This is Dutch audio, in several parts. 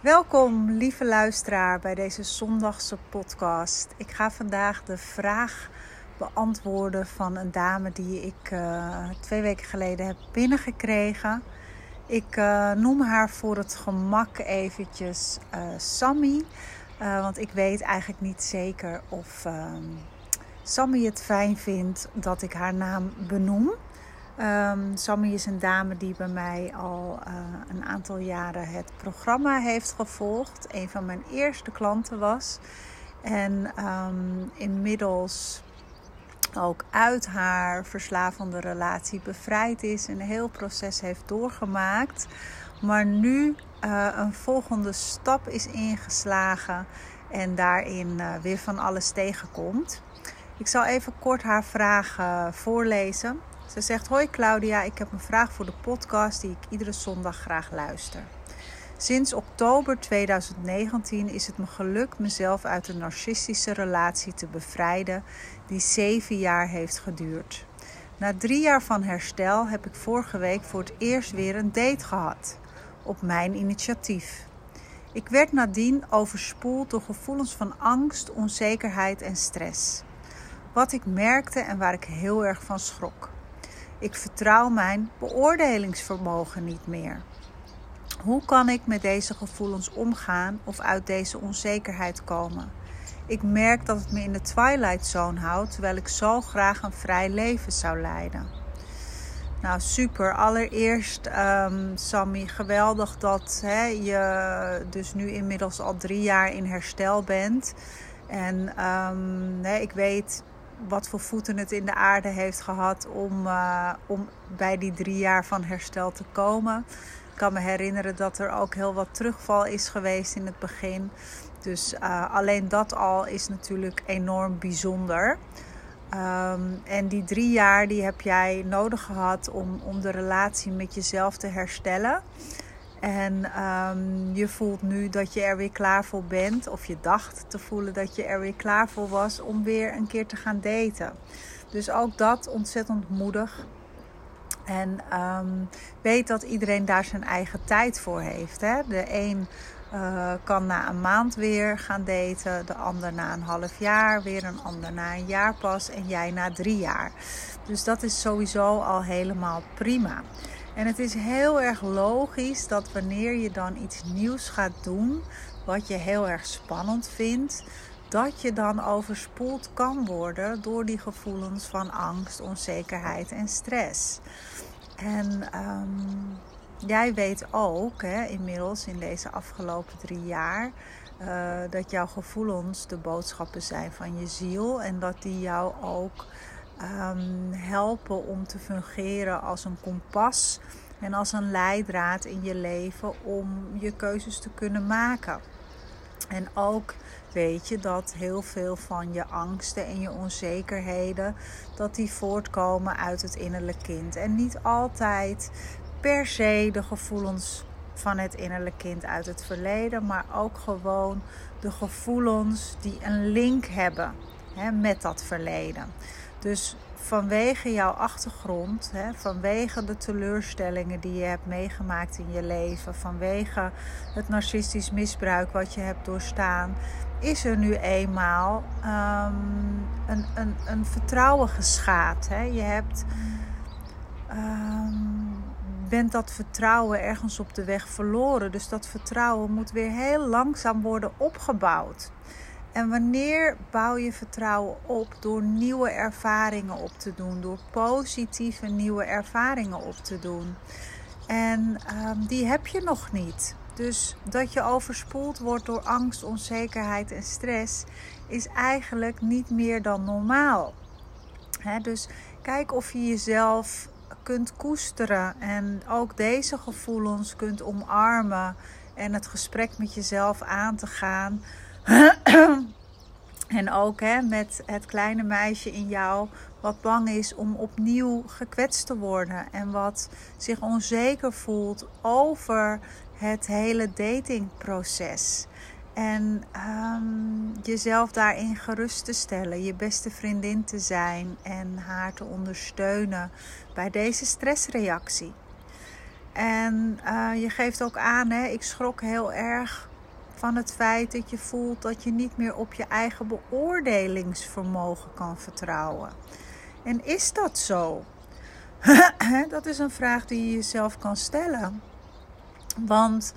Welkom, lieve luisteraar, bij deze zondagse podcast. Ik ga vandaag de vraag beantwoorden van een dame die ik uh, twee weken geleden heb binnengekregen. Ik uh, noem haar voor het gemak eventjes uh, Sammy, want ik weet eigenlijk niet zeker of ehm, Sammy het fijn vindt dat ik haar naam benoem. Um, Sammy is een dame die bij mij al uh, een aantal jaren het programma heeft gevolgd. Een van mijn eerste klanten was. En um, inmiddels ook uit haar verslavende relatie bevrijd is. Een heel proces heeft doorgemaakt. Maar nu uh, een volgende stap is ingeslagen. En daarin uh, weer van alles tegenkomt. Ik zal even kort haar vraag voorlezen. Ze zegt: Hoi Claudia, ik heb een vraag voor de podcast die ik iedere zondag graag luister. Sinds oktober 2019 is het me gelukt mezelf uit een narcistische relatie te bevrijden die zeven jaar heeft geduurd. Na drie jaar van herstel heb ik vorige week voor het eerst weer een date gehad, op mijn initiatief. Ik werd nadien overspoeld door gevoelens van angst, onzekerheid en stress. Wat ik merkte en waar ik heel erg van schrok. Ik vertrouw mijn beoordelingsvermogen niet meer. Hoe kan ik met deze gevoelens omgaan of uit deze onzekerheid komen? Ik merk dat het me in de twilight zone houdt, terwijl ik zo graag een vrij leven zou leiden. Nou, super. Allereerst, um, Sammy, geweldig dat je dus nu inmiddels al drie jaar in herstel bent. En um, hè, ik weet wat voor voeten het in de aarde heeft gehad om, uh, om bij die drie jaar van herstel te komen. Ik kan me herinneren dat er ook heel wat terugval is geweest in het begin. Dus uh, alleen dat al is natuurlijk enorm bijzonder. Um, en die drie jaar die heb jij nodig gehad om, om de relatie met jezelf te herstellen. En um, je voelt nu dat je er weer klaar voor bent, of je dacht te voelen dat je er weer klaar voor was om weer een keer te gaan daten. Dus ook dat ontzettend moedig. En um, weet dat iedereen daar zijn eigen tijd voor heeft. Hè? De een uh, kan na een maand weer gaan daten, de ander na een half jaar, weer een ander na een jaar pas en jij na drie jaar. Dus dat is sowieso al helemaal prima. En het is heel erg logisch dat wanneer je dan iets nieuws gaat doen, wat je heel erg spannend vindt, dat je dan overspoeld kan worden door die gevoelens van angst, onzekerheid en stress. En um, jij weet ook hè, inmiddels in deze afgelopen drie jaar. Uh, dat jouw gevoelens de boodschappen zijn van je ziel en dat die jou ook um, helpen om te fungeren als een kompas en als een leidraad in je leven om je keuzes te kunnen maken. En ook weet je dat heel veel van je angsten en je onzekerheden dat die voortkomen uit het innerlijk kind en niet altijd per se de gevoelens van het innerlijk kind uit het verleden, maar ook gewoon de gevoelens die een link hebben hè, met dat verleden. Dus vanwege jouw achtergrond, hè, vanwege de teleurstellingen die je hebt meegemaakt in je leven, vanwege het narcistisch misbruik wat je hebt doorstaan, is er nu eenmaal um, een, een, een vertrouwen geschaad. Hè. Je hebt, um, bent dat vertrouwen ergens op de weg verloren. Dus dat vertrouwen moet weer heel langzaam worden opgebouwd. En wanneer bouw je vertrouwen op door nieuwe ervaringen op te doen, door positieve nieuwe ervaringen op te doen? En um, die heb je nog niet. Dus dat je overspoeld wordt door angst, onzekerheid en stress is eigenlijk niet meer dan normaal. Dus kijk of je jezelf kunt koesteren en ook deze gevoelens kunt omarmen en het gesprek met jezelf aan te gaan en ook hè, met het kleine meisje in jou wat bang is om opnieuw gekwetst te worden en wat zich onzeker voelt over het hele datingproces. En um, jezelf daarin gerust te stellen, je beste vriendin te zijn en haar te ondersteunen bij deze stressreactie. En uh, je geeft ook aan, hè, ik schrok heel erg van het feit dat je voelt dat je niet meer op je eigen beoordelingsvermogen kan vertrouwen. En is dat zo? dat is een vraag die je jezelf kan stellen. Want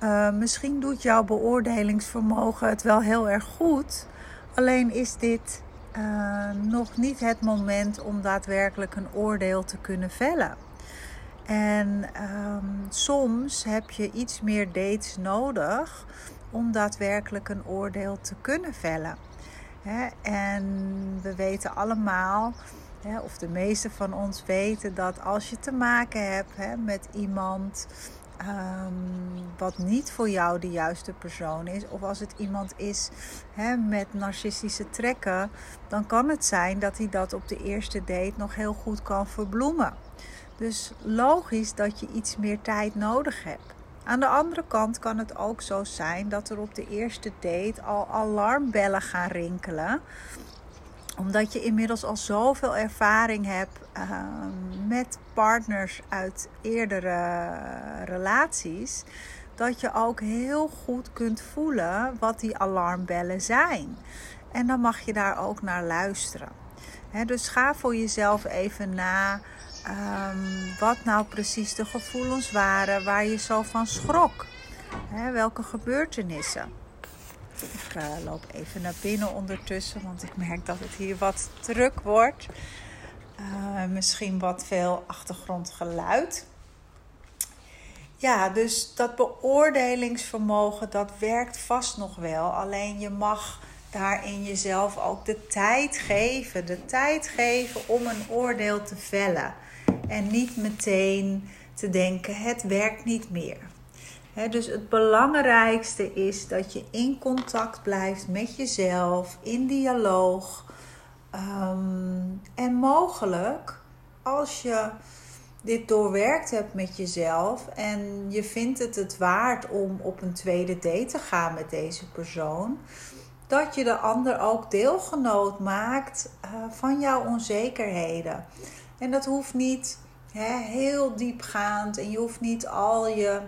uh, misschien doet jouw beoordelingsvermogen het wel heel erg goed. Alleen is dit uh, nog niet het moment om daadwerkelijk een oordeel te kunnen vellen. En um, soms heb je iets meer dates nodig om daadwerkelijk een oordeel te kunnen vellen. en we weten allemaal, of de meeste van ons weten, dat als je te maken hebt met iemand um, wat niet voor jou de juiste persoon is, of als het iemand is met narcistische trekken, dan kan het zijn dat hij dat op de eerste date nog heel goed kan verbloemen. Dus logisch dat je iets meer tijd nodig hebt. Aan de andere kant kan het ook zo zijn dat er op de eerste date al alarmbellen gaan rinkelen omdat je inmiddels al zoveel ervaring hebt ehm, met partners uit eerdere relaties, dat je ook heel goed kunt voelen wat die alarmbellen zijn. En dan mag je daar ook naar luisteren. dus ga voor jezelf even na um, wat nou precies de gevoelens waren waar je zo van schrok. welke gebeurtenissen. Ik uh, loop even naar binnen ondertussen, want ik merk dat het hier wat druk wordt. Uh, misschien wat veel achtergrondgeluid. Ja, dus dat beoordelingsvermogen, dat werkt vast nog wel. Alleen je mag daarin jezelf ook de tijd geven. De tijd geven om een oordeel te vellen. En niet meteen te denken, het werkt niet meer dus het belangrijkste is dat je in contact blijft met jezelf, in dialoog. Ehm, en mogelijk, als je dit doorwerkt hebt met jezelf en je vindt het het waard om op een tweede date te gaan met deze persoon, dat je de ander ook deelgenoot maakt uh, van jouw onzekerheden. En dat hoeft niet heel diepgaand en je hoeft niet al je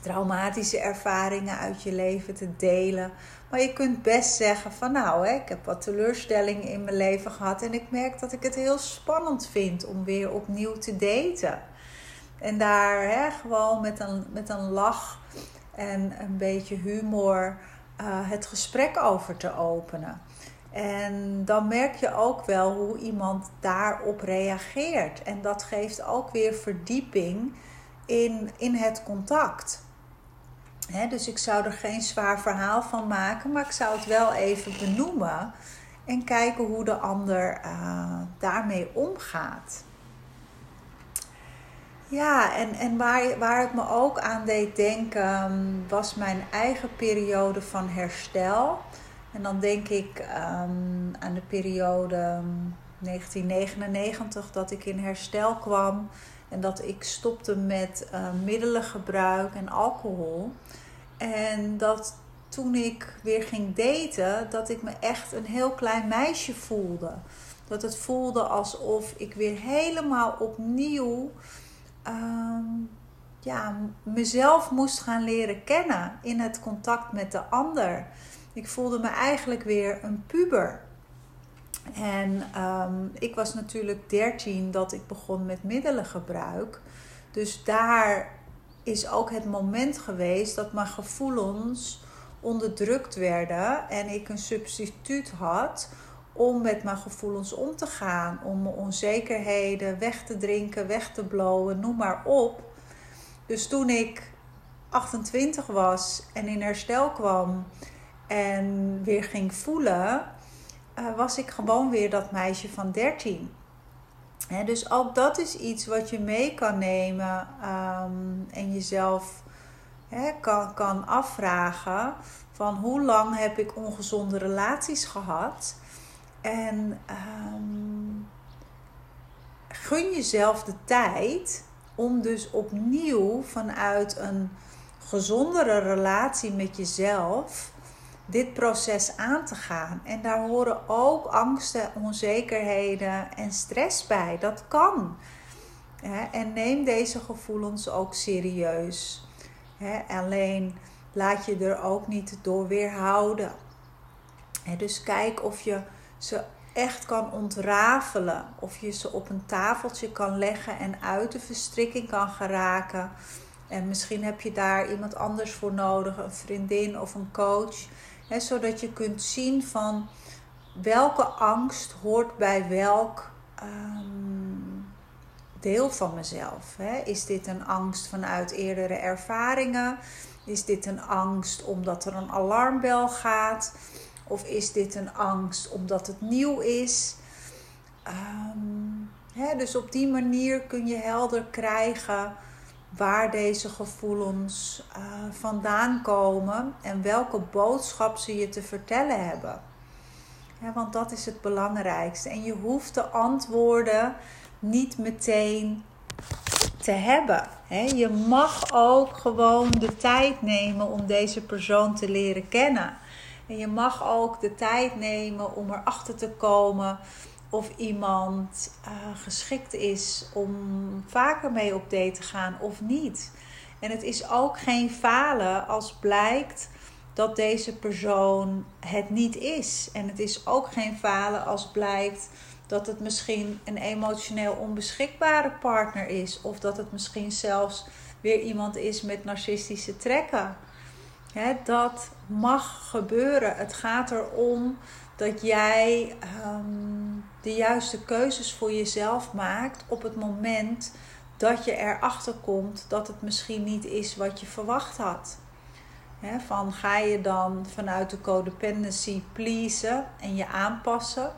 traumatische ervaringen uit je leven te delen. Maar je kunt best zeggen van nou, hè, ik heb wat teleurstellingen in mijn leven gehad en ik merk dat ik het heel spannend vind om weer opnieuw te daten. En daar hè, gewoon met een, met een lach en een beetje humor uh, het gesprek over te openen. En dan merk je ook wel hoe iemand daarop reageert. En dat geeft ook weer verdieping in, in het contact dus ik zou er geen zwaar verhaal van maken, maar ik zou het wel even benoemen en kijken hoe de ander uh, daarmee omgaat. Ja, en, en waar, waar het me ook aan deed denken was mijn eigen periode van herstel. En dan denk ik um, aan de periode 1999 ehm, dat ik in herstel kwam. En dat ik stopte met uh, middelengebruik en alcohol. En dat toen ik weer ging daten, dat ik me echt een heel klein meisje voelde. Dat het voelde alsof ik weer helemaal opnieuw ehm, ja, mezelf moest gaan leren kennen in het contact met de ander. Ik voelde me eigenlijk weer een puber. En ehm, ik was natuurlijk 13 dat ik begon met middelengebruik. Dus daar is ook het moment geweest dat mijn gevoelens onderdrukt werden en ik een substituut had om met mijn gevoelens om te gaan, om mijn onzekerheden weg te drinken, weg te blowen, noem maar op. Dus toen ik 28 was en in herstel kwam en weer ging voelen, uh, was ik gewoon weer dat meisje van 13. dus ook dat is iets wat je mee kan nemen um, en jezelf kan, kan afvragen van hoe lang heb ik ongezonde relaties gehad. En um, gun jezelf de tijd om dus opnieuw vanuit een gezondere relatie met jezelf dit proces aan te gaan. En daar horen ook angsten, onzekerheden en stress bij. Dat kan. En neem deze gevoelens ook serieus. Alleen laat je er ook niet door weerhouden. Dus kijk of je ze echt kan ontrafelen. Of je ze op een tafeltje kan leggen en uit de verstrikking kan geraken. En misschien heb je daar iemand anders voor nodig, een vriendin of een coach. Zodat je kunt zien van welke angst hoort bij welk um, deel van mezelf. Is dit een angst vanuit eerdere ervaringen? Is dit een angst omdat er een alarmbel gaat? Of is dit een angst omdat het nieuw is? Hè, dus op die manier kun je helder krijgen waar deze gevoelens uh, vandaan komen en welke boodschap ze je te vertellen hebben. Want dat is het belangrijkste. En je hoeft de antwoorden niet meteen te hebben. Je mag ook gewoon de tijd nemen om deze persoon te leren kennen. En je mag ook de tijd nemen om erachter te komen of iemand uh, geschikt is om vaker mee op date te gaan of niet. En het is ook geen falen als blijkt dat deze persoon het niet is. En het is ook geen falen als blijkt dat het misschien een emotioneel onbeschikbare partner is. Of dat het misschien zelfs weer iemand is met narcistische trekken. dat mag gebeuren. Het gaat erom dat jij um, de juiste keuzes voor jezelf maakt op het moment dat je erachter komt dat het misschien niet is wat je verwacht had. van ga je dan vanuit de codependency pleasen en je aanpassen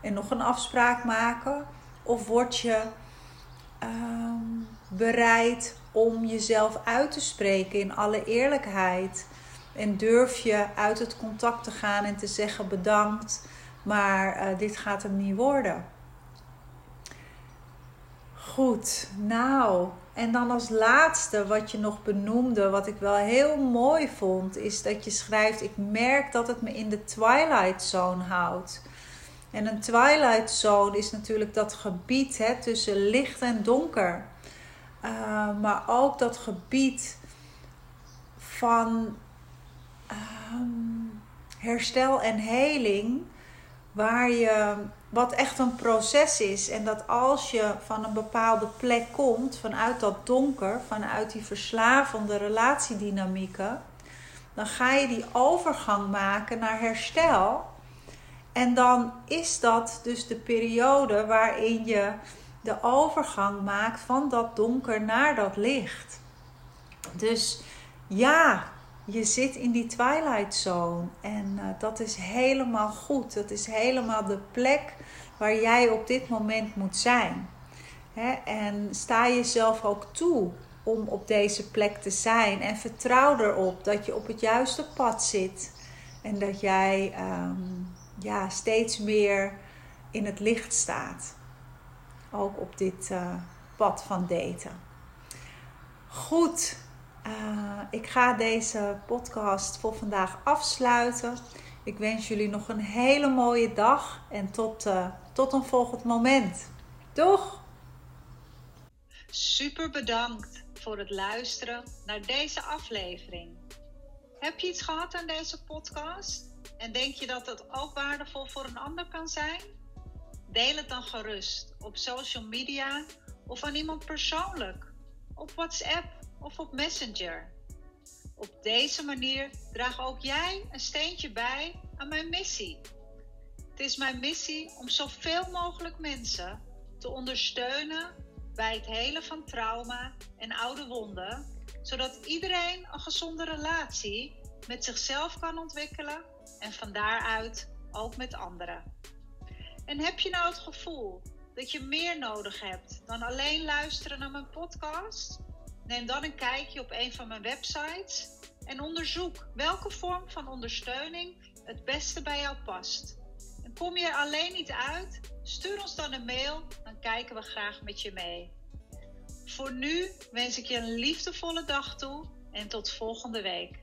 en nog een afspraak maken? Of word je um, bereid om jezelf uit te spreken in alle eerlijkheid? En durf je uit het contact te gaan en te zeggen bedankt, maar uh, dit gaat hem niet worden. Goed, nou, en dan als laatste wat je nog benoemde, wat ik wel heel mooi vond, is dat je schrijft: Ik merk dat het me in de twilight zone houdt. En een twilight zone is natuurlijk dat gebied hè, tussen licht en donker. Uh, maar ook dat gebied van um, herstel en heling, waar je, wat echt een proces is. En dat als je van een bepaalde plek komt, vanuit dat donker, vanuit die verslavende relatiedynamieken, dan ga je die overgang maken naar herstel. En dan is dat dus de periode waarin je de overgang maakt van dat donker naar dat licht. Dus ja, je zit in die twilight zone. En uh, dat is helemaal goed. Dat is helemaal de plek waar jij op dit moment moet zijn. Hè? En sta jezelf ook toe om op deze plek te zijn. En vertrouw erop dat je op het juiste pad zit. En dat jij um, ja, steeds meer in het licht staat. Ook op dit uh, pad van daten. Goed, uh, ik ga deze podcast voor vandaag afsluiten. Ik wens jullie nog een hele mooie dag en tot, uh, tot een volgend moment. Doeg! Super bedankt voor het luisteren naar deze aflevering. Heb je iets gehad aan deze podcast? En denk je dat het ook waardevol voor een ander kan zijn? Deel het dan gerust op social media of aan iemand persoonlijk. Op WhatsApp of op Messenger. Op deze manier draag ook jij een steentje bij aan mijn missie. Het is mijn missie om zoveel mogelijk mensen te ondersteunen bij het helen van trauma en oude wonden, zodat iedereen een gezonde relatie met zichzelf kan ontwikkelen en van daaruit ook met anderen. En heb je nou het gevoel dat je meer nodig hebt dan alleen luisteren naar mijn podcast? Neem dan een kijkje op een van mijn websites en onderzoek welke vorm van ondersteuning het beste bij jou past. En kom je er alleen niet uit? Stuur ons dan een mail, dan kijken we graag met je mee. Voor nu wens ik je een liefdevolle dag toe en tot volgende week.